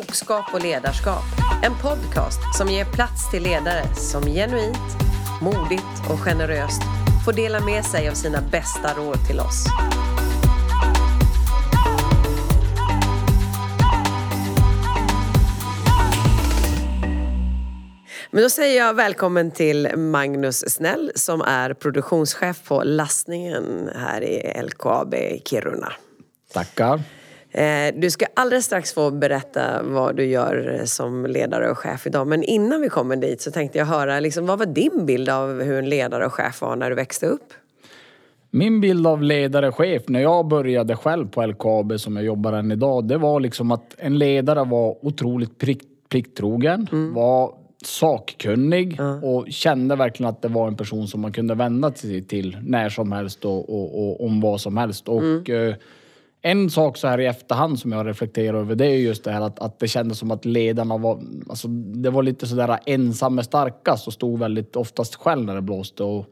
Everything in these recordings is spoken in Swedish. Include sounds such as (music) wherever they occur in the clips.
Klokskap och ledarskap. En podcast som ger plats till ledare som genuint, modigt och generöst får dela med sig av sina bästa råd till oss. Men då säger jag välkommen till Magnus Snell som är produktionschef på lastningen här i LKAB i Kiruna. Tackar. Eh, Du ska alldeles strax få berätta vad du gör som ledare och chef idag. Men innan vi kommer dit så tänkte jag höra, liksom, vad var din bild av hur en ledare och chef var när du växte upp? Min bild av ledare och chef när jag började själv på LKAB som jag jobbar än idag, det var liksom att en ledare var otroligt plikttrogen, var sakkunnig och kände verkligen att det var en person som man kunde vända sig till när som helst och, och, och om vad som helst. Och, eh, en sak så här i efterhand som jag reflekterar över det är just det här att, att det kändes som att ledarna var, alltså det var lite sådär ensam är starkast och stod väldigt oftast själv när det blåste. Och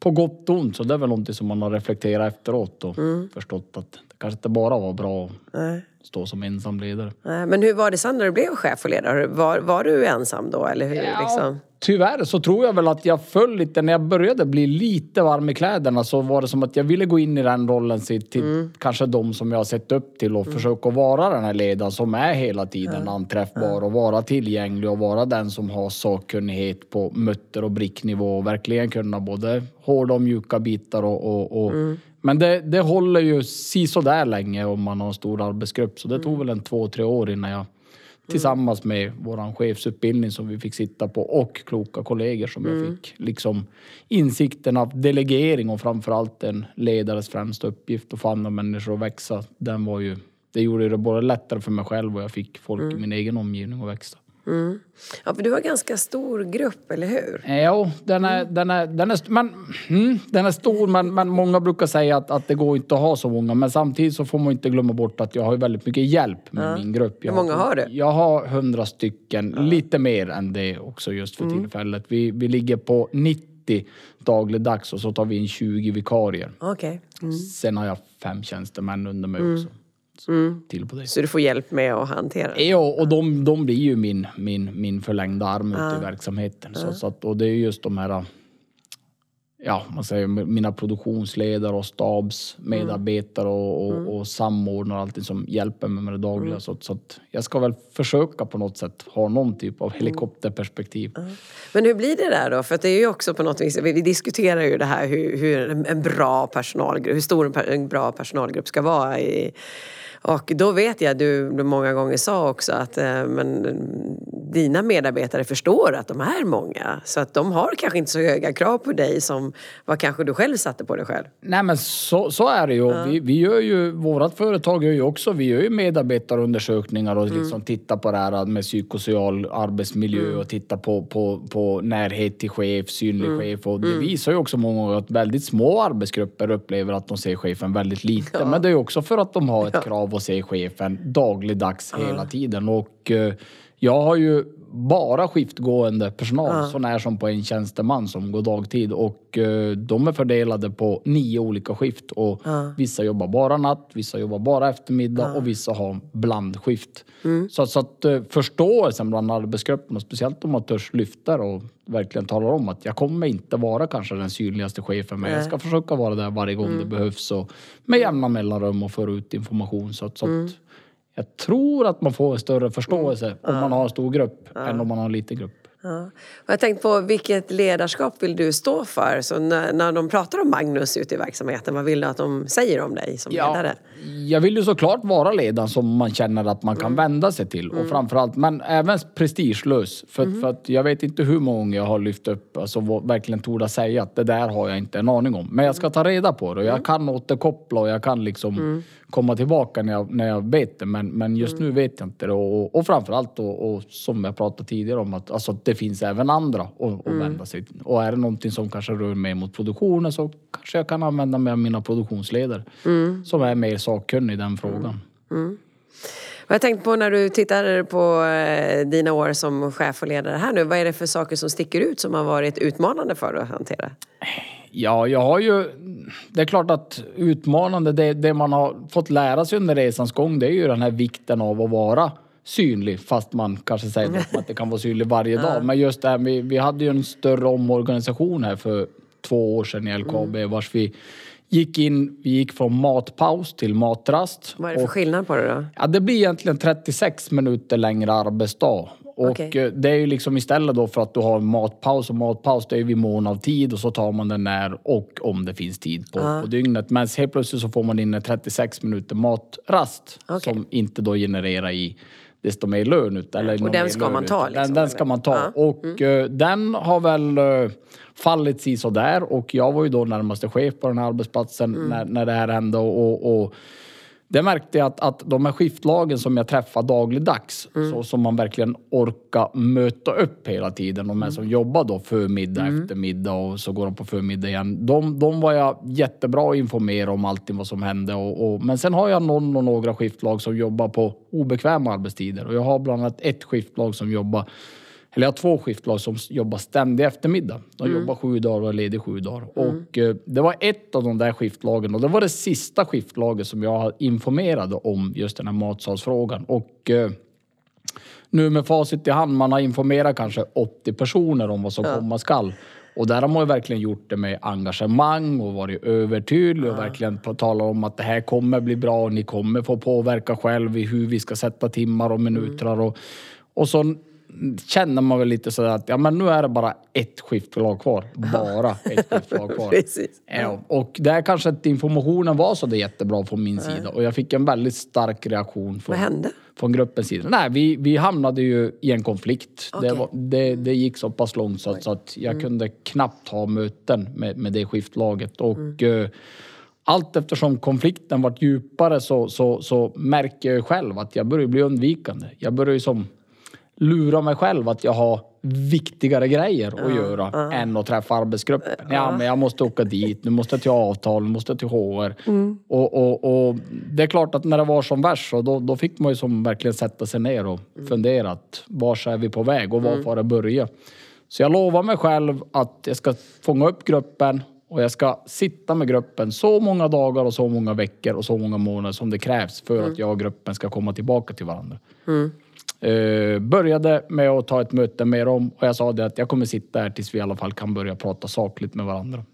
på gott och ont så det är väl någonting som man har reflekterat efteråt och förstått att kanske inte bara var bra att stå som ensam ledare. Nej, Men hur var det sen när du blev chef och ledare? Var, var du ensam då? Eller hur, liksom? Tyvärr så tror jag väl att jag föll lite, när jag började bli lite varm i kläderna så var det som att jag ville gå in i den rollen till, till kanske de som jag har sett upp till och försöka vara den här ledaren som är hela tiden anträffbar och vara tillgänglig och vara den som har sakkunnighet på mutter och bricknivå och verkligen kunna både hårda och mjuka bitar och... och, och Men det, det håller ju sisådär länge om man har en stor arbetsgrupp. Så det tog väl en två, tre år innan jag tillsammans med våran chefsutbildning som vi fick sitta på och kloka kollegor som jag fick liksom insikten av delegering och framförallt en ledares främsta uppgift att få andra människor att växa. Den var ju, det gjorde det både lättare för mig själv och jag fick folk i min egen omgivning att växa. Ja, för du har en ganska stor grupp, eller hur? Eh, Jo, den är, den är, den är, men, mm, den är stor men, men många brukar säga att, att det går inte att ha så många. Men samtidigt så får man inte glömma bort att jag har väldigt mycket hjälp med min grupp. Jag Hur många har du? Jag har hundra stycken, lite mer än det också just för Mm. tillfället. Vi, vi ligger på 90 dagligdags och så tar vi in 20 vikarier. Okej. Mm. Sen har jag fem tjänstemän under mig också. Så Till på det. Så du får hjälp med att hantera det? Ja, och de, de blir ju min, min, min förlängda arm ute i verksamheten. Så, så att, och det är ju just de här, ja, man säger mina produktionsledare och stabsmedarbetare och, och, och samordnare och allting som hjälper mig med det dagliga. Så, att- så att jag ska väl försöka på något sätt ha någon typ av helikopterperspektiv. Men hur blir det där då? För det är ju också på något vis, vi diskuterar ju det här hur, hur en- bra personalgrupp, hur stor en bra personalgrupp ska vara i och då vet jag, du du många gånger sa också att eh, men, dina medarbetare förstår att de är många. Så att de har kanske inte så höga krav på dig som vad kanske du själv satte på dig själv. Nej men så, så är det ju. Vi, vi gör ju. Vårat företag gör ju också, vi gör ju medarbetarundersökningar och liksom tittar på det här med psykosocial arbetsmiljö och tittar på, på, på närhet till chef, synlig chef. Och det visar ju också många gånger att väldigt små arbetsgrupper upplever att de ser chefen väldigt lite. Men det är ju också för att de har ett krav att se chefen dagligdags hela tiden. Och eh, jag har ju bara skiftgående personal, så när som på en tjänsteman som går dagtid. Och eh, de är fördelade på nio olika skift. Och vissa jobbar bara natt, vissa jobbar bara eftermiddag och vissa har blandskift. Så, så att eh, förståelsen bland arbetsgruppen, och speciellt om man törs lyfta och verkligen talar om att jag kommer inte vara kanske den synligaste chefen, men jag ska försöka vara där varje gång det behövs och med jämna mellanrum och föra ut information. Så att, så att jag tror att man får en större förståelse om man har en stor grupp än om man har en liten grupp. Ja. Och jag tänkte på vilket ledarskap vill du stå för? Så när, när de pratar om Magnus ute i verksamheten, vad vill du att de säger om dig som ledare? jag vill ju såklart vara ledaren som man känner att man kan vända sig till. Och framförallt, men även prestigelös. För, för att jag vet inte hur många jag har lyft upp, alltså vad- verkligen torda säga att det där har jag inte en aning om. Men jag ska ta reda på det och jag kan återkoppla och jag kan liksom komma tillbaka när jag, när jag vet det. Men, men just nu vet jag inte det. Och, och framförallt då, och som jag pratade tidigare om, att alltså, det finns även andra att, att vända sig till. Och är det någonting som kanske rör mig mot produktionen så kanske jag kan använda mig av mina produktionsledare. Som är mer sakkunnig i den frågan. Och jag tänkte på när du tittar på eh, dina år som chef och ledare här nu, vad är det för saker som sticker ut som har varit utmanande för dig att hantera? Ja, jag har ju... Det är klart att utmanande, det, det man har fått lära sig under resans gång, det är ju den här vikten av att vara synlig. Fast man kanske säger att man inte kan vara synlig varje dag. Men just det här, vi, vi hade ju en större omorganisation här för två år sedan i LKAB Mm. vars vi gick in, vi gick från matpaus till matrast. Vad är det för Och- skillnad på det då? Ja, det blir egentligen 36 minuter längre arbetsdag. Och Okej. eh, det är ju liksom istället då för att du har matpaus och matpaus det är vid mån av tid och så tar man den när och om det finns tid på, på dygnet. Men helt plötsligt så får man in en 36 minuter matrast Okej. som inte då genererar i desto mer lön. ut- Eller någon den mer ska lön man ta, liksom, Den, den ska man ta. Ja. Och eh, den har väl uh, fallit si sådär och jag var ju då närmaste chef på den här arbetsplatsen Mm. när, när det här hände och, och, och det märkte jag att, att de här skiftlagen som jag träffar dagligdags, Mm. så som man verkligen orkar möta upp hela tiden, de här Mm. som jobbar då förmiddag, eftermiddag och så går de på förmiddag igen. De, de var jag jättebra att informera om allting vad som hände. Och, och, men sen har jag någon och några skiftlag som jobbar på obekväma arbetstider och jag har bland annat ett skiftlag som jobbar eller jag har två skiftlag som jobbar ständig eftermiddag. De jobbar sju dagar och är ledig sju dagar. Och eh, det var ett av de där skiftlagen och det var det sista skiftlaget som jag informerade om just den här matsalsfrågan. Och eh, nu med facit i hand, man har informerat kanske 80 personer om vad som komma skall. Och där har man ju verkligen gjort det med engagemang och varit övertydlig och verkligen talat om att det här kommer bli bra och ni kommer få påverka själv i hur vi ska sätta timmar och minuter. Och, och så känner man väl lite sådär att ja, men nu är det bara ett skiftlag kvar. Bara (laughs) ett skiftlag kvar. Ja, och där kanske inte informationen var så det jättebra från min sida och jag fick en väldigt stark reaktion från, Vad hände? från gruppens sida. Nej, vi, vi hamnade ju i en konflikt. Det, Okej. Mm. var, det, det gick så pass långt så att, så att jag kunde knappt ha möten med, med det skiftlaget. Och, Mm. eh, allt eftersom konflikten vart djupare så, så, så märker jag själv att jag börjar bli undvikande. Jag börjar ju som lura mig själv att jag har viktigare grejer att göra än att träffa arbetsgruppen. Ja, men jag måste åka dit, nu måste jag till avtal, nu måste jag till HR. Och, och, och det är klart att när det var som värst så då, då fick man ju som verkligen sätta sig ner och fundera att vars är vi på väg och var får det börja? Så jag lovar mig själv att jag ska fånga upp gruppen och jag ska sitta med gruppen så många dagar och så många veckor och så många månader som det krävs för att jag och gruppen ska komma tillbaka till varandra. Eh, började med att ta ett möte med dem och jag sa det att jag kommer sitta här tills vi i alla fall kan börja prata sakligt med varandra.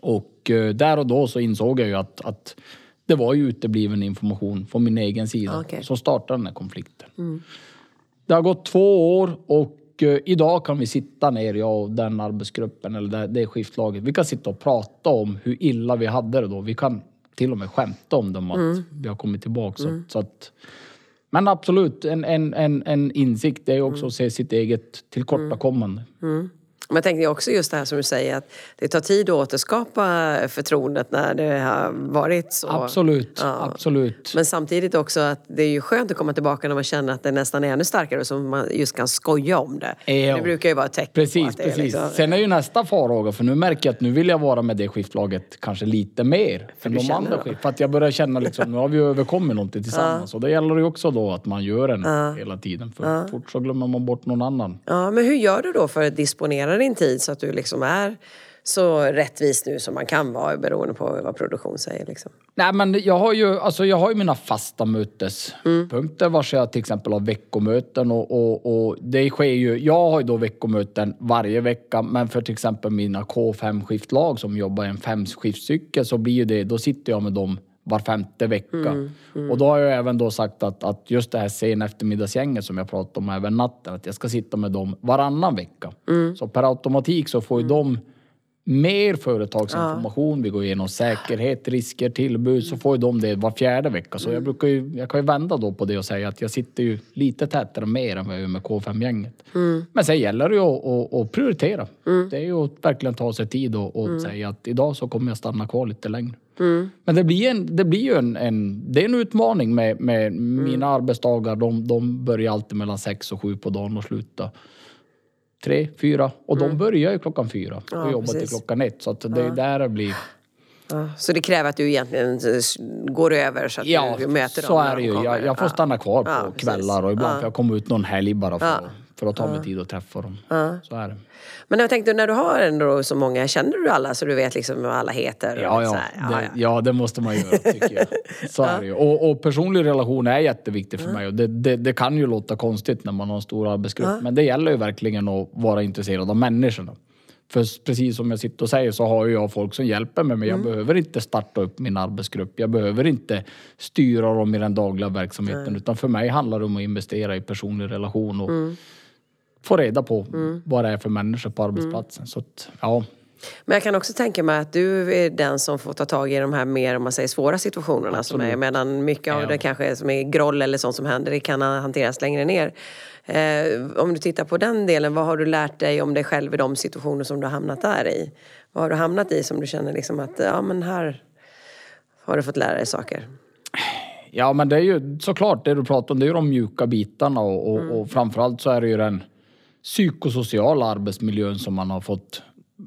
Och eh, där och då så insåg jag ju att, att det var ju utebliven information från min egen sida Okej. som startade den här konflikten. Det har gått två år och idag kan vi sitta ner, jag och den arbetsgruppen eller det, skiftlaget. Vi kan sitta och prata om hur illa vi hade det då. Vi kan till och med skämta om det, om att vi har kommit tillbaka. Så, att- så att, men absolut, en, en, en, en insikt är ju också att se sitt eget tillkortakommande. Men jag tänkte också just det här som du säger att det tar tid att återskapa förtroendet när det har varit så. Absolut, Ja. absolut. Men samtidigt också att det är ju skönt att komma tillbaka när man känner att det nästan är ännu starkare så man just kan skoja om det. Ja. Det brukar ju vara ett tecken på Precis, att det är liksom... Sen är ju nästa farhåga, för nu märker jag att nu vill jag vara med det skiftlaget kanske lite mer än du de andra skift. För att jag börjar känna liksom, nu har vi överkommit någonting tillsammans. Och det gäller ju också då att man gör en hela tiden. För fort så glömmer man bort någon annan. Ja, men hur gör du då för att disponera din tid så att du liksom är så rättvis nu som man kan vara beroende på vad produktion säger? Liksom? Nej men jag har ju, alltså jag har ju mina fasta mötespunkter vars jag till exempel har veckomöten och, och, och det sker ju, jag har ju då veckomöten varje vecka men för till exempel mina K5 skiftlag som jobbar i en femskiftcykel så blir ju det, då sitter jag med dem var femte vecka. Och då har jag även då sagt att, att just det här sen eftermiddagsgänget som jag pratade om även natten, att jag ska sitta med dem varannan vecka. Så per automatik så får ju de mer företagsinformation, vi går igenom säkerhet, risker, tillbud, så får ju de det var fjärde vecka. Så jag, brukar ju, jag kan ju vända då på det och säga att jag sitter ju lite tätare mer än vad jag gör med K5-gänget. Men sen gäller det ju att, att, att prioritera. Det är ju att verkligen ta sig tid och, och säga att idag så kommer jag stanna kvar lite längre. Men det blir, en, det blir ju en, en, det är en utmaning med, med mina arbetsdagar. De, de börjar alltid mellan sex och sju på dagen och slutar tre, fyra. Och de börjar ju klockan fyra och Ja, jobbar till precis. klockan ett. Så att det är där det blir... Ja, så det kräver att du egentligen går över så att Ja, du möter så dem när är det de ju. Jag, jag får Ja. stanna kvar på Ja, kvällar och ibland får jag komma ut någon helg bara för, Ja. för att ta mig tid att träffa dem. Så är det. Men jag tänkte, när du har ändå så många, känner du alla så du vet liksom vad alla heter? Ja, ja. här? Det, ja, det måste man göra tycker jag. (laughs) Så är det ju. Och, och personlig relation är jätteviktigt för mig. Och det, det, det kan ju låta konstigt när man har en stor arbetsgrupp. Men det gäller ju verkligen att vara intresserad av människorna. För precis som jag sitter och säger så har jag folk som hjälper mig men jag behöver inte starta upp min arbetsgrupp. Jag behöver inte styra dem i den dagliga verksamheten utan för mig handlar det om att investera i personlig relation och få reda på vad det är för människor på arbetsplatsen. Så att, ja, Men jag kan också tänka mig att du är den som får ta tag i de här mer, om man säger, svåra situationerna som är, medan mycket av Ja. det kanske som är groll eller sånt som händer, det kan hanteras längre ner. Eh, om du tittar på den delen, vad har du lärt dig om dig själv i de situationer som du har hamnat där i? Vad har du hamnat i som du känner liksom att, ja men här har du fått lära dig saker? Ja, men det är ju såklart det du pratar om, det är ju de mjuka bitarna och, och, och framförallt så är det ju den psykosociala arbetsmiljön som man har fått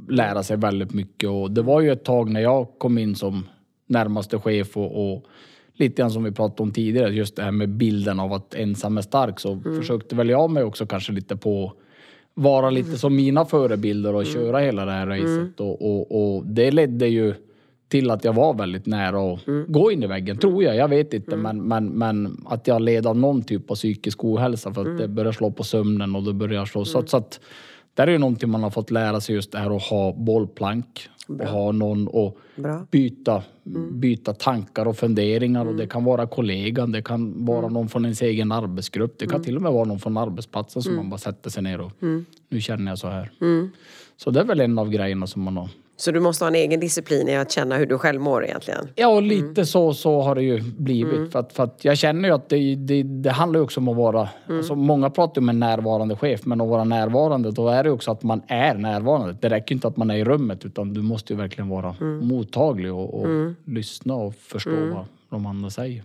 lära sig väldigt mycket. Och det var ju ett tag när jag kom in som närmaste chef och, och lite grann som vi pratade om tidigare, just det här med bilden av att ensam är stark, så försökte väl jag mig också kanske lite på vara lite som mina förebilder och köra hela det här racet. Och, och, och det ledde ju till att jag var väldigt nära att gå in i väggen, tror jag. Jag vet inte, men, men, men att jag led av någon typ av psykisk ohälsa för att det började slå på sömnen och det började slå. Så, att- så att där är ju någonting man har fått lära sig just det här att ha bollplank och ha någon att Bra. byta, byta tankar och funderingar. Och det kan vara kollegan, det kan vara någon från ens egen arbetsgrupp. Det kan till och med vara någon från arbetsplatsen som man bara sätter sig ner och nu känner jag så här. Så det är väl en av grejerna som man har Så du måste ha en egen disciplin i att känna hur du själv mår egentligen? Ja, och lite så, så har det ju blivit. För, att, för att jag känner ju att det, det, det handlar ju också om att vara... Alltså många pratar om en närvarande chef, men att vara närvarande, då är det ju också att man är närvarande. Det räcker inte att man är i rummet, utan du måste ju verkligen vara mottaglig och, och lyssna och förstå vad de andra säger.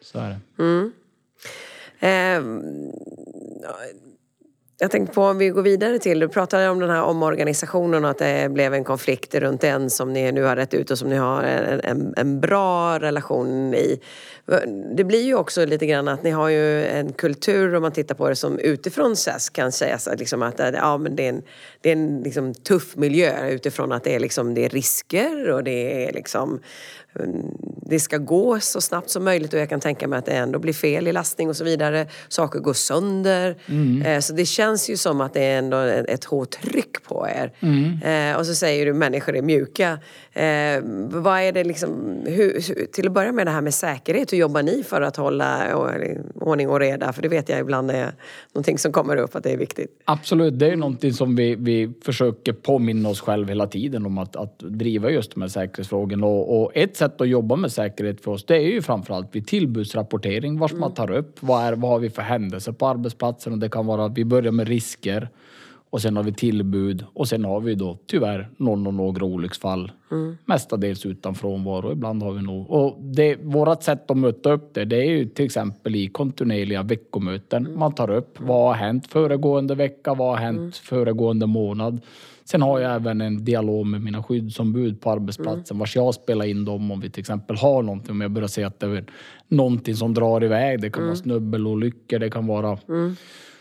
Så är det. Eh, jag tänkte på om vi går vidare till, du pratade om den här omorganisationen och att det blev en konflikt runt den som ni nu har rätt ut och som ni har en, en, en bra relation i. Det blir ju också lite grann att ni har ju en kultur om man tittar på det som utifrån SES kan sägas att, liksom att eh, ja, men det är en, det är en liksom tuff miljö utifrån att det är, liksom, det är risker och det är liksom mm, det ska gå så snabbt som möjligt och jag kan tänka mig att det ändå blir fel i lastning och så vidare. Saker går sönder. Eh, Så det känns ju som att det är ändå ett hårt tryck på er. Eh, Och så säger du människor är mjuka. Eh, Vad är det liksom, hur, till att börja med det här med säkerhet, hur jobbar ni för att hålla ordning och reda? För det vet jag ibland är någonting som kommer upp att det är viktigt. Absolut, det är någonting som vi, vi försöker påminna oss själva hela tiden om att, att driva just de här säkerhetsfrågorna. Och, och ett sätt att jobba med säkerhet för oss, det är ju framförallt vid tillbudsrapportering, vars man tar upp vad, är, vad har vi för händelser på arbetsplatsen och det kan vara att vi börjar med risker och sen har vi tillbud och sen har vi då tyvärr någon och några olycksfall. Mestadels utan frånvaro, ibland har vi nog. Och det, vårat sätt att möta upp det, det är ju till exempel i kontinuerliga veckomöten. Man tar upp vad har hänt föregående vecka, vad har hänt föregående månad. Sen har jag även en dialog med mina skyddsombud på arbetsplatsen vars jag spelar in dem om vi till exempel har någonting. Om jag börjar se att det är någonting som drar iväg. Det kan vara snubbelolyckor, det kan vara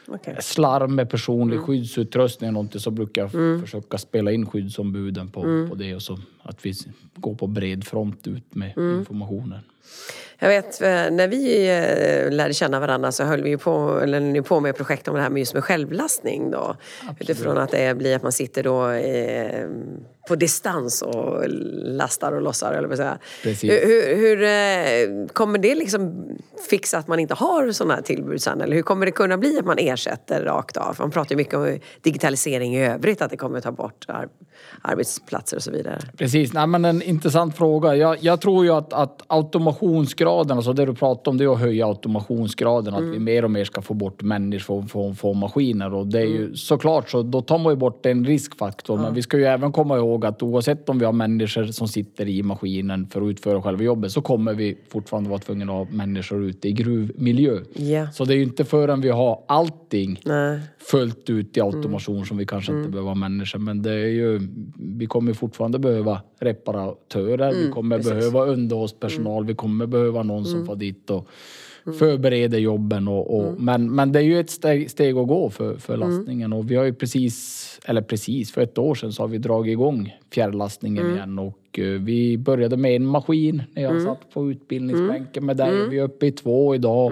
Okej. slarv med personlig skyddsutrustning. Någonting så brukar jag försöka spela in skyddsombuden på, på det och så att vi går på bred front ut med informationen. Jag vet, eh, när vi eh, lärde känna varandra så höll vi ju på, eller ni på med projekt om det här med just med självlastning då. Utifrån att det blir att man sitter då eh, på distans och lastar och lossar, eller vad säga. Precis. Hur, hur, eh, kommer det liksom fixa att man inte har sådana här tillbud sen? Eller hur kommer det kunna bli att man ersätter rakt av? Man pratar ju mycket om digitalisering i övrigt, att det kommer att ta bort ar- arbetsplatser och så vidare. Precis, Nej, men en intressant fråga. Jag, jag tror ju att, att automationsgraden, alltså det du pratar om, det är att höja automationsgraden. Att vi mer och mer ska få bort människor från, maskiner. Och det är ju såklart så, då tar man ju bort en riskfaktor. Men vi ska ju även komma ihåg att oavsett om vi har människor som sitter i maskinen för att utföra själva jobbet så kommer vi fortfarande vara tvungna att ha människor ute i gruvmiljö. Ja. Så det är ju inte förrän vi har allting Nej. fullt ut i automation som vi kanske inte behöver ha människor. Men det är ju, vi kommer fortfarande behöva reparatörer, vi kommer behöva underhållspersonal, vi kommer behöva någon som får dit och förbereder jobben. Och, och men, men det är ju ett steg, steg att gå för, för lastningen och vi har ju precis, eller precis, för ett år sedan så har vi dragit igång fjärrlastningen igen och eh, vi började med en maskin när jag satt på utbildningsbänken med dig. Vi är uppe i två idag.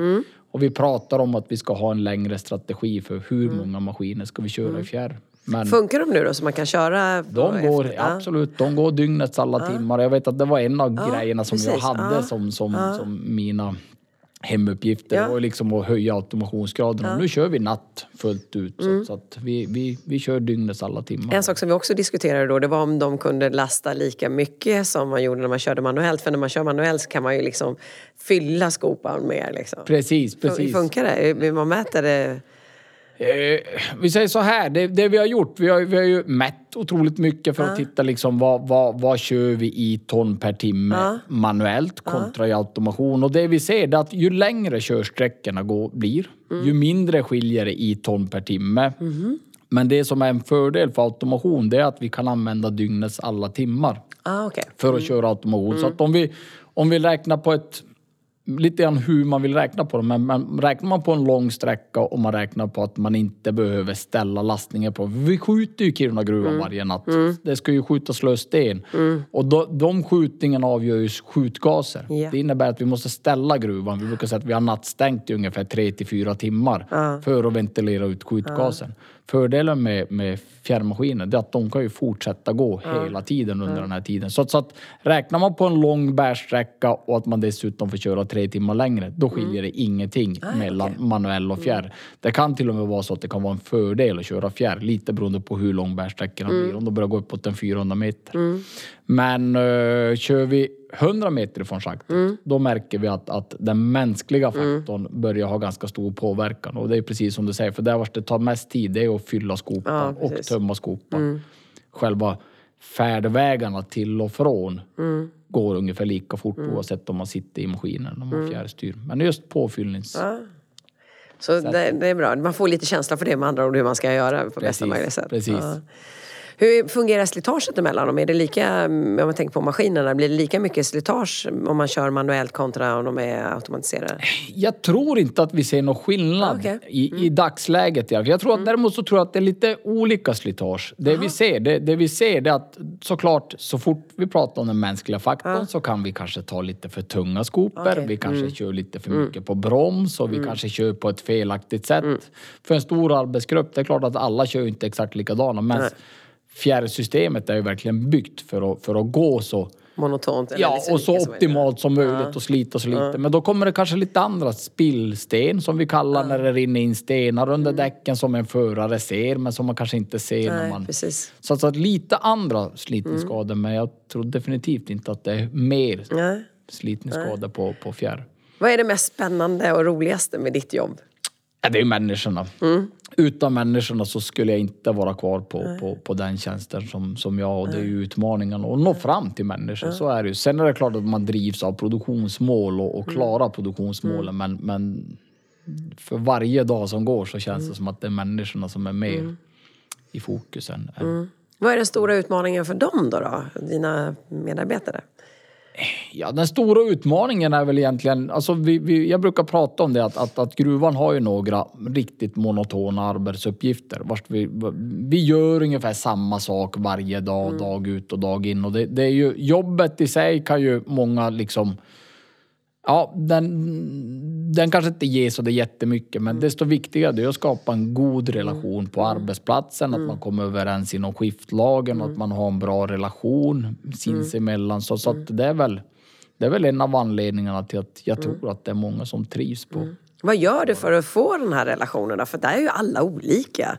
Och vi pratar om att vi ska ha en längre strategi för hur många maskiner ska vi köra i fjärr. Men Funkar de nu då så man kan köra? de går, efter- ja. absolut, de går dygnets alla timmar. Jag vet att det var en av Ja, grejerna som jag precis. hade Ja. som, som, som mina hemuppgifter. Ja. Var liksom att höja automationsgraden. Och nu kör vi natt fullt ut. Så, så att vi, vi, vi kör dygnets alla timmar. En sak som vi också diskuterade då det var om de kunde lasta lika mycket som man gjorde när man körde manuellt. För när man kör manuellt kan man ju liksom fylla skopan mer. Liksom. Precis, Hur precis. funkar det? Man mäter det? Eh, vi säger så här, det, det vi har gjort, vi har, vi har ju mätt otroligt mycket för att titta liksom vad, vad, vad kör vi i ton per timme manuellt kontra i automation. Och det vi ser är att ju längre körsträckorna går, blir, ju mindre skiljer det i ton per timme. Men det som är en fördel för automation det är att vi kan använda dygnets alla timmar Ah, okay. för att köra automation. Så att om vi, om vi räknar på ett lite grann hur man vill räkna på det. Men, men räknar man på en lång sträcka och man räknar på att man inte behöver ställa lastningen på. Vi skjuter ju Kiruna gruvan varje natt. Det ska ju skjutas lös sten. Och då, de skjutningarna avgör ju skjutgaser. Ja. Det innebär att vi måste ställa gruvan. Vi brukar säga att vi har nattstängt i ungefär 3 till 4 timmar för att ventilera ut skjutgasen. Fördelen med, med fjärrmaskiner är att de kan ju fortsätta gå hela tiden under den här tiden. Så, att- så att räknar man på en lång bärsträcka och att man dessutom får köra tre timmar längre, då skiljer det ingenting mellan manuell och fjärr. Det kan till och med vara så att det kan vara en fördel att köra fjärr, lite beroende på hur lång bärsträckorna blir. Om de börjar gå uppåt en 400 meter. Men uh, kör vi 100 meter ifrån schaktet, då märker vi att, att den mänskliga faktorn börjar ha ganska stor påverkan. Och det är precis som du säger, för där vart det tar mest tid, det är att fylla skopan Ja, och precis. tömma skopan. Själva färdvägarna till och från går ungefär lika fort oavsett om man sitter i maskinen och man fjärrstyr. Men just påfyllnings... Så det, det är bra. Man får lite känsla för det med andra ord hur man ska göra på bästa möjliga sätt. precis. Ja. Hur fungerar slitaget emellan dem? Är det lika, om man tänker på maskinerna, blir det lika mycket slitage om man kör manuellt kontra om de är automatiserade? Jag tror inte att vi ser någon skillnad Okej. i, i dagsläget. i alla fall. Jag tror att, Däremot så tror jag att det är lite olika slitage. Det vi ser, det, det vi ser är att såklart så fort vi pratar om den mänskliga faktorn så kan vi kanske ta lite för tunga skopor. Okej. Vi kanske kör lite för mycket på broms och vi kanske kör på ett felaktigt sätt. För en stor arbetsgrupp, det är klart att alla kör inte exakt likadana. Men fjärrsystemet är ju verkligen byggt för att, för att gå så Monotont? Eller Ja, liksom och så optimalt som möjligt och slita så lite. Men då kommer det kanske lite andra spillsten som vi kallar när det rinner in stenar under däcken som en förare ser men som man kanske inte ser när Nej, man... precis. Så, så lite andra slitningsskador men jag tror definitivt inte att det är mer Nej. slitningsskador på, på fjärr. Vad är det mest spännande och roligaste med ditt jobb? Ja, det är människorna. Utan människorna så skulle jag inte vara kvar på, på, på den tjänsten som, som jag och det är ju utmaningen att nå fram till människor. Så är det ju. Sen är det klart att man drivs av produktionsmål och, och klarar produktionsmålen men, men för varje dag som går så känns det som att det är människorna som är mer i fokusen. än- Vad är den stora utmaningen för dem då, då? Dina medarbetare? Ja, den stora utmaningen är väl egentligen, alltså vi, vi, jag brukar prata om det att, att, att gruvan har ju några riktigt monotona arbetsuppgifter. Vart vi, vi gör ungefär samma sak varje dag, dag ut och dag in. Och det, det är ju, jobbet i sig kan ju många liksom Ja, den, den kanske inte ger så det jättemycket men desto viktigare är att skapa en god relation på arbetsplatsen, att man kommer överens inom skiftlagen och att man har en bra relation sinsemellan. Så, så att det är väl det är väl en av anledningarna till att jag tror att det är många som trivs på. Vad gör du för att få den här relationen då? För där är ju alla olika.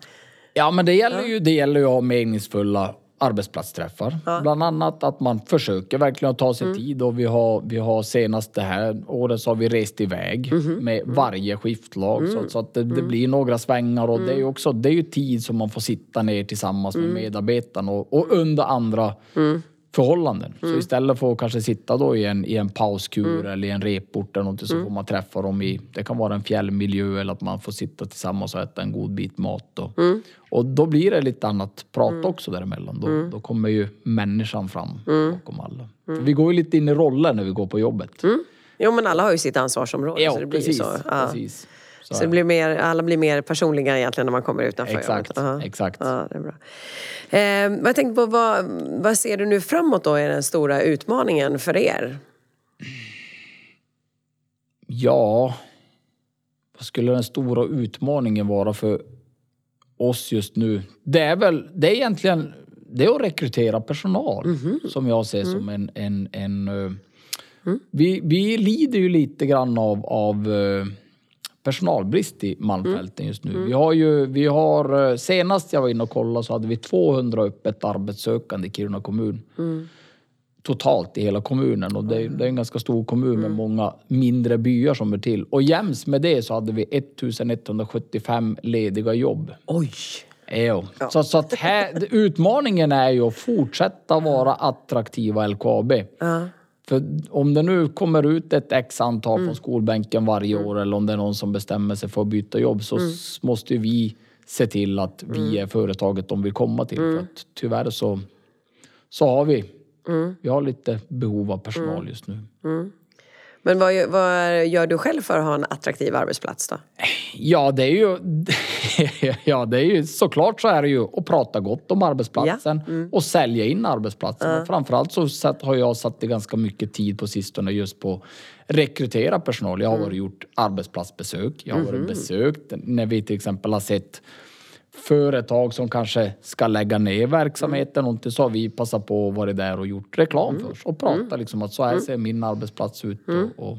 Ja, men det gäller ju, det gäller ju att ha meningsfulla arbetsplatsträffar. Bland annat att man försöker verkligen att ta sig tid och vi har, vi har senast det här året så har vi rest iväg med varje skiftlag. Så, så att det, det blir några svängar och det är ju också det är ju tid som man får sitta ner tillsammans med medarbetarna och, och under andra förhållanden. Så istället för att kanske sitta då i en, i en pauskur eller i en report eller någonting så får man träffa dem i, det kan vara en fjällmiljö eller att man får sitta tillsammans och äta en god bit mat. Och, och då blir det lite annat prat också däremellan. Då, då kommer ju människan fram bakom alla. För vi går ju lite in i roller när vi går på jobbet. Jo men alla har ju sitt ansvarsområde. Ja, så det blir precis. ju så. Ja. precis. Så det blir mer, alla blir mer personliga egentligen när man kommer utanför Exakt, jobbet. Ja. exakt. Ja, det är bra. Eh, vad jag tänkte på, vad, vad ser du nu framåt då är den stora utmaningen för er? Ja, vad skulle den stora utmaningen vara för oss just nu? Det är väl, det är egentligen, det är att rekrytera personal Mhm. som jag ser som Mm. en, en, en eh, vi, vi lider ju lite grann av, av personalbrist i Malmfälten just nu. Mm. Vi har ju, vi har, eh, senast jag var inne och kollade så hade vi 200 öppet arbetssökande i Kiruna kommun. Mm. Totalt i hela kommunen och det, är- det är en ganska stor kommun med många mindre byar som är till. Och jäms med det så hade vi 1175 lediga jobb. Oj! Jo. Så, så att här, (laughs) utmaningen är ju att fortsätta vara attraktiva LKAB. Ja. För om det nu kommer ut ett x antal från skolbänken varje år eller om det är någon som bestämmer sig för att byta jobb så s- måste vi se till att vi är företaget de vill komma till. För att tyvärr så, så har vi, vi har lite behov av personal just nu. Men vad, vad gör du själv för att ha en attraktiv arbetsplats då? Ja, det är ju... (laughs) ja, det är ju såklart så är det ju att prata gott om arbetsplatsen och sälja in arbetsplatsen. Och framförallt så har jag satt ganska mycket tid på sistone just på rekrytera personal. Jag har varit gjort arbetsplatsbesök. Jag har varit besökt när vi till exempel har sett företag som kanske ska lägga ner verksamheten någonting så har vi passat på att vara där och gjort reklam för oss och prata liksom att så här ser min arbetsplats ut och, och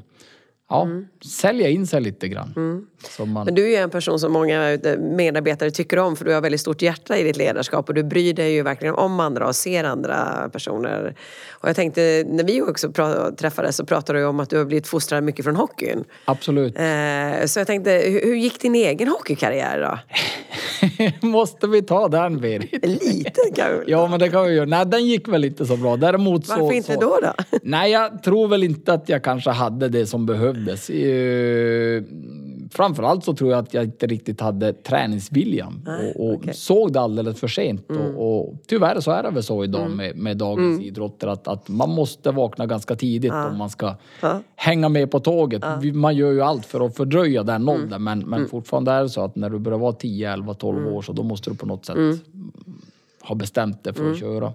ja, sälja in sig lite grann. Så man, Men du är ju en person som många medarbetare tycker om för du har väldigt stort hjärta i ditt ledarskap och du bryr dig ju verkligen om andra och ser andra personer. Och jag tänkte, när vi också träffades så pratade du om att du har blivit fostrad mycket från hockeyn. absolut. Eh, så jag tänkte, hur, hur gick din egen hockeykarriär då? (laughs) Måste vi ta den Berit? (laughs) Lite kan vi väl Ja men det kan vi göra. Nej den gick väl inte så bra. Däremot så... Varför inte så, då då? Nej, jag tror väl inte att jag kanske hade det som behövdes. Eh, Framförallt så tror jag att jag inte riktigt hade träningsviljan Nej, och, och okej. såg det alldeles för sent. Och, och tyvärr så är det väl så idag med, med dagens idrotter att, att man måste vakna ganska tidigt om man ska Ja. hänga med på tåget. Vi- Man gör ju allt för att fördröja den åldern men, men fortfarande är det så att när du börjar vara 10, 11, 12 år så då måste du på något sätt har bestämt dig för att köra.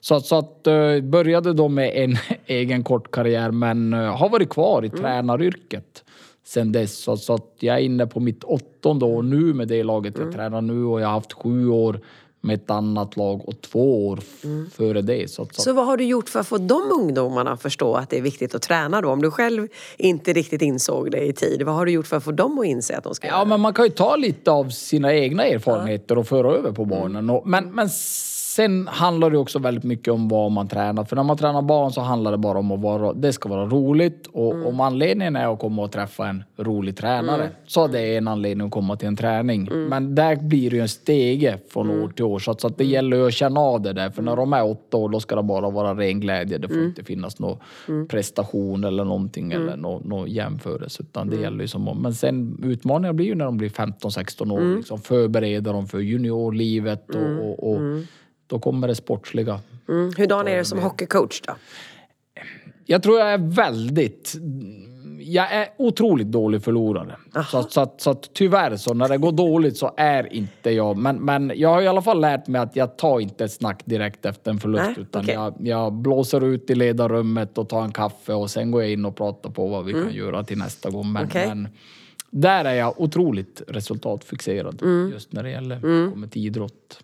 Så, så att uh, började då med en (laughs) egen kort karriär men eh, har varit kvar i tränaryrket sen dess. Så, så att jag är inne på mitt åttonde år nu med det laget jag tränar nu och jag har haft sju år med ett annat lag och två år f- före det. Så, så, Så vad har du gjort för att få de ungdomarna att förstå att det är viktigt att träna då? Om du själv inte riktigt insåg det i tid, vad har du gjort för att få dem att inse att de ska Ja, göra det? men man kan ju ta lite av sina egna erfarenheter och föra över på barnen. Och, men, men sen handlar det också väldigt mycket om vad man tränar. För när man tränar barn så handlar det bara om att vara, det ska vara roligt. Och om anledningen är att komma och träffa en rolig tränare så är det en anledning att komma till en träning. Men där blir det ju en stege från år till år. Så att, så att det gäller ju att känna av det där. För när de är åtta år då ska det bara vara ren glädje. Det får inte finnas någon prestation eller någonting eller någon, någon jämförelse. Utan det gäller ju som om, men sen utmaningar blir ju när de blir 15-16 år. Liksom förbereda dem för juniorlivet och, och, och då kommer det sportsliga. Mm. Hurdan är du som hockeycoach då? Jag tror jag är väldigt... Jag är otroligt dålig förlorare. Så, så, så att tyvärr så när det går dåligt så är inte jag... Men, men jag har i alla fall lärt mig att jag tar inte ett snack direkt efter en förlust. Nej, utan okej. jag, jag blåser ut i ledarrummet och tar en kaffe och sen går jag in och pratar på vad vi kan göra till nästa gång. Men, Mm. Okej. men där är jag otroligt resultatfixerad Mm. just när det gäller kommer till idrott.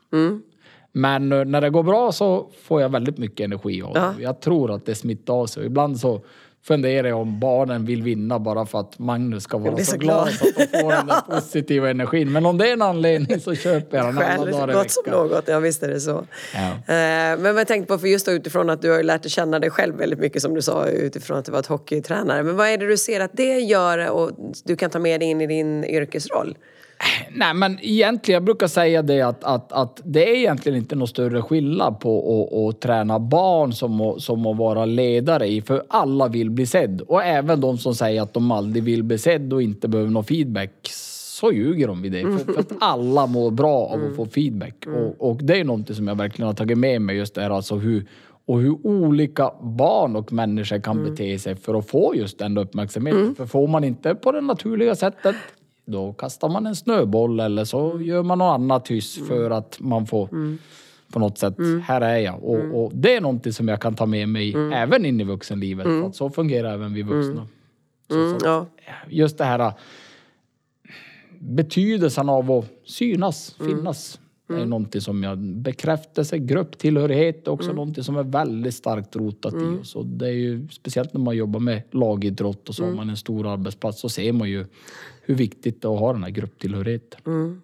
Men eh, när det går bra så får jag väldigt mycket energi av. Ja. Jag tror att det smittar av sig. Ibland så funderar jag om barnen vill vinna bara för att Magnus ska vara så, så glad så att de får den där (laughs) positiva energin. Men om det är en anledning så köper jag den alla Själ dagar i gott som veckan. något, ja visst är det så. Ja. Eh, Men jag tänkte på, för just då utifrån att du har lärt dig känna dig själv väldigt mycket som du sa utifrån att du var ett hockeytränare. Men vad är det du ser att det gör och du kan ta med dig in i din yrkesroll? Nej men egentligen, jag brukar säga det att, att, att det är egentligen inte någon större skillnad på att, att träna barn som som att vara ledare i. För alla vill bli sedd. Och även de som säger att de aldrig vill bli sedd och inte behöver någon feedback. Så ljuger de vid det. För, för att (laughs) alla mår bra av att få feedback. Och, och det är någonting som jag verkligen har tagit med mig just det här alltså hur Och hur olika barn och människor kan Mm. bete sig för att få just den uppmärksamheten. För får man inte på det naturliga sättet då kastar man en snöboll eller så Mm. gör man något annat hyss för att man får på något sätt, Mm. här är jag. Och, och det är någonting som jag kan ta med mig Mm. även in i vuxenlivet. För att så fungerar även vi vuxna. Så, Mm, så, ja. just det här betydelsen av att synas, Mm. finnas. Det är någonting som jag, bekräftelse, grupptillhörighet är också Mm. någonting som är väldigt starkt rotat i oss. Och det är ju speciellt när man jobbar med lagidrott och så Mm. har man en stor arbetsplats så ser man ju hur viktigt det är att ha den här grupptillhörigheten. Mm.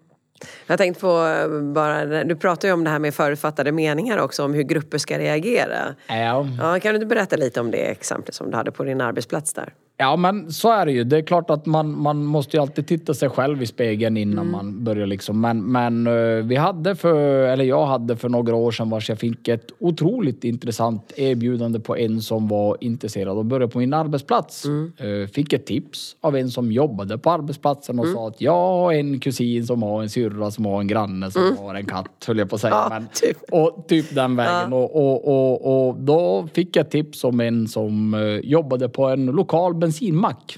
Jag tänkte på eh, bara, du pratar ju om det här med förutfattade meningar också, om hur grupper ska reagera. Ja. Ja, kan du berätta lite om det exemplet som du hade på din arbetsplats där? Ja men så är det ju. Det är klart att man, man måste ju alltid titta sig själv i spegeln innan Mm. man börjar liksom. Men, men eh, vi hade för, eller jag hade för några år sedan vars jag fick ett otroligt intressant erbjudande på en som var intresserad av att börja på min arbetsplats. Mm. Eh, Fick ett tips av en som jobbade på arbetsplatsen och sa att jag har en kusin som har en syrra som har en granne som har en katt höll jag på att säga. Mm. Ja, men, typ. Och typ den vägen. Och, och, och, och då fick jag tips om en som eh, jobbade på en lokal bensinmack.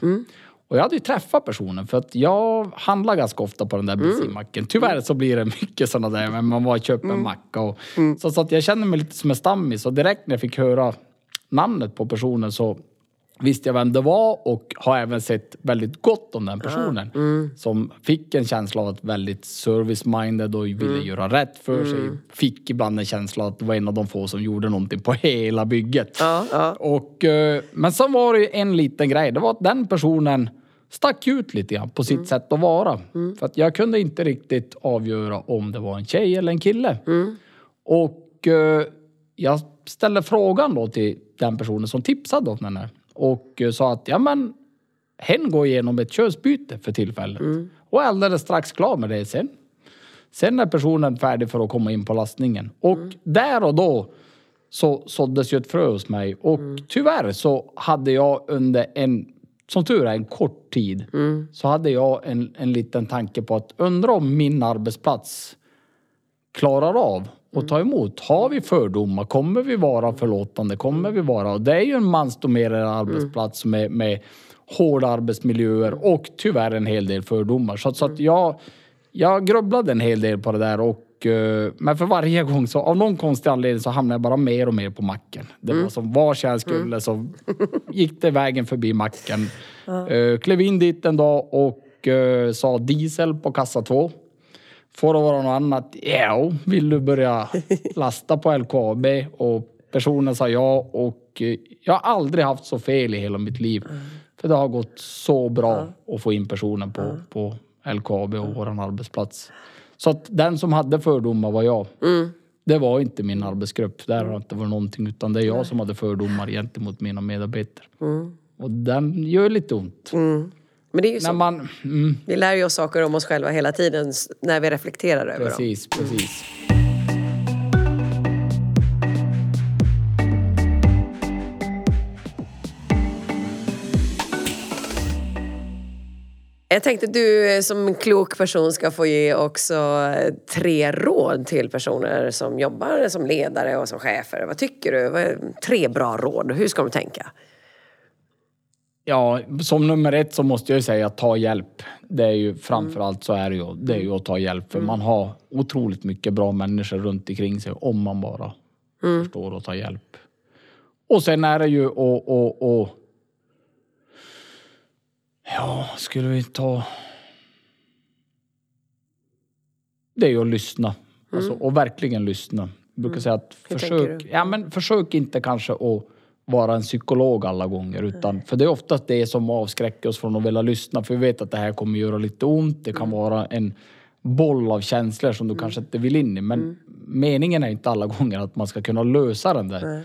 Och jag hade ju träffat personen för att jag handlar ganska ofta på den där bensinmacken. Tyvärr så blir det mycket sådana där, men man var och köper en macka. Och, så, så att jag känner mig lite som en stammis och direkt när jag fick höra namnet på personen så visste jag vem det var och har även sett väldigt gott om den personen. Som fick en känsla av att väldigt service-minded och ville göra rätt för sig. Fick ibland en känsla att det var en av de få som gjorde någonting på hela bygget. Ja, ja. Och, eh, men sen var det ju en liten grej. Det var att den personen stack ut lite grann på sitt sätt att vara. För att jag kunde inte riktigt avgöra om det var en tjej eller en kille. Och eh, jag ställde frågan då till den personen som tipsade om den här. Och eh, sa att ja men hen går igenom ett könsbyte för tillfället. Och är alldeles strax klar med det sen. Sen är personen färdig för att komma in på lastningen. Och där och då så såddes ju ett frö hos mig. Och tyvärr så hade jag under en, som tur är, en kort tid. Så hade jag en, en liten tanke på att undra om min arbetsplats klarar av att ta emot. Har vi fördomar? Kommer vi vara förlåtande? Kommer vi vara... Och det är ju en mansdominerad arbetsplats med, med hårda arbetsmiljöer och tyvärr en hel del fördomar. Så, så att jag, jag grubblade en hel del på det där och eh, men för varje (laughs) gång så av någon konstig anledning så hamnade jag bara mer och mer på macken. Det var som var jag skulle så (laughs) gick det vägen förbi macken. Uh, klev in dit en dag och eh, sa diesel på kassa två. Får det vara något annat? Ja, vill du börja (laughs) lasta på LKAB? Och personen sa ja och eh, jag har aldrig haft så fel i hela mitt liv. För det har gått så bra att få in personen på, på LKAB och våran arbetsplats. Så att den som hade fördomar var jag. Det var inte min arbetsgrupp. Där har det inte varit någonting utan det är jag som hade fördomar gentemot mina medarbetare. Och den gör lite ont. Men det är ju När så. man... Mm, Vi lär ju oss saker om oss själva hela tiden när vi reflekterar över dem. precis, precis. Jag tänkte att du eh, som en klok person ska få ge också eh, tre råd till personer som jobbar som ledare och som chefer. Vad tycker du? Tre bra råd. Hur ska de tänka? Ja, som nummer ett så måste jag ju säga att ta hjälp. Det är ju framförallt så är det ju, det är ju att ta hjälp. För man har otroligt mycket bra människor runt omkring sig om man bara förstår att ta hjälp. Och sen är det ju att... Och, och, ja, skulle vi ta... Det är ju att lyssna. Alltså, och verkligen lyssna. Jag brukar säga att Hur försök, ja, men försök inte kanske att vara en psykolog alla gånger. Utan, för det är oftast det som avskräcker oss från att vilja lyssna. För vi vet att det här kommer göra lite ont. Det kan vara en boll av känslor som du kanske inte vill in i. Men meningen är inte alla gånger att man ska kunna lösa den där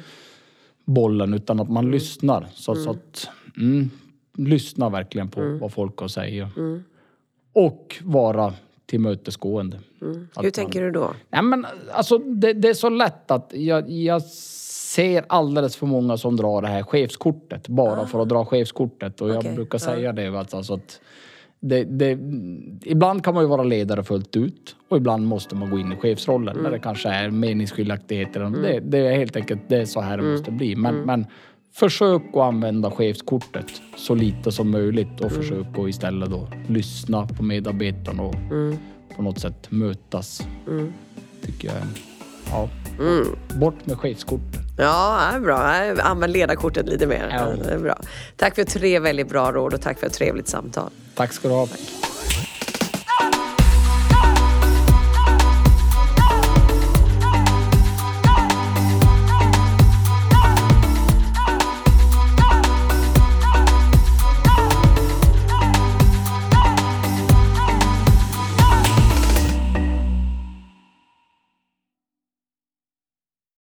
bollen utan att man lyssnar. Så, så att, mm, lyssna verkligen på vad folk har att säga. Och vara tillmötesgående. Att Hur tänker du då? Nej, men, alltså, det, det är så lätt att jag, jag ser alldeles för många som drar det här chefskortet bara för att dra chefskortet. Och jag Okej, brukar säga det. Alltså, att det, det, ibland kan man ju vara ledare fullt ut och ibland måste man gå in i chefsrollen Mm. när det kanske är meningsskiljaktigheter. Det, det är helt enkelt det är så här det Mm. måste bli. Men, men försök att använda chefskortet så lite som möjligt och Mm. försök att istället då lyssna på medarbetarna och Mm. på något sätt mötas. Tycker jag. Ja. Mm. Bort med chefskortet. Ja, det är bra. Använd ledarkortet lite mer. Ja. Det är bra. Tack för tre väldigt bra råd och tack för ett trevligt samtal. Tack ska du ha.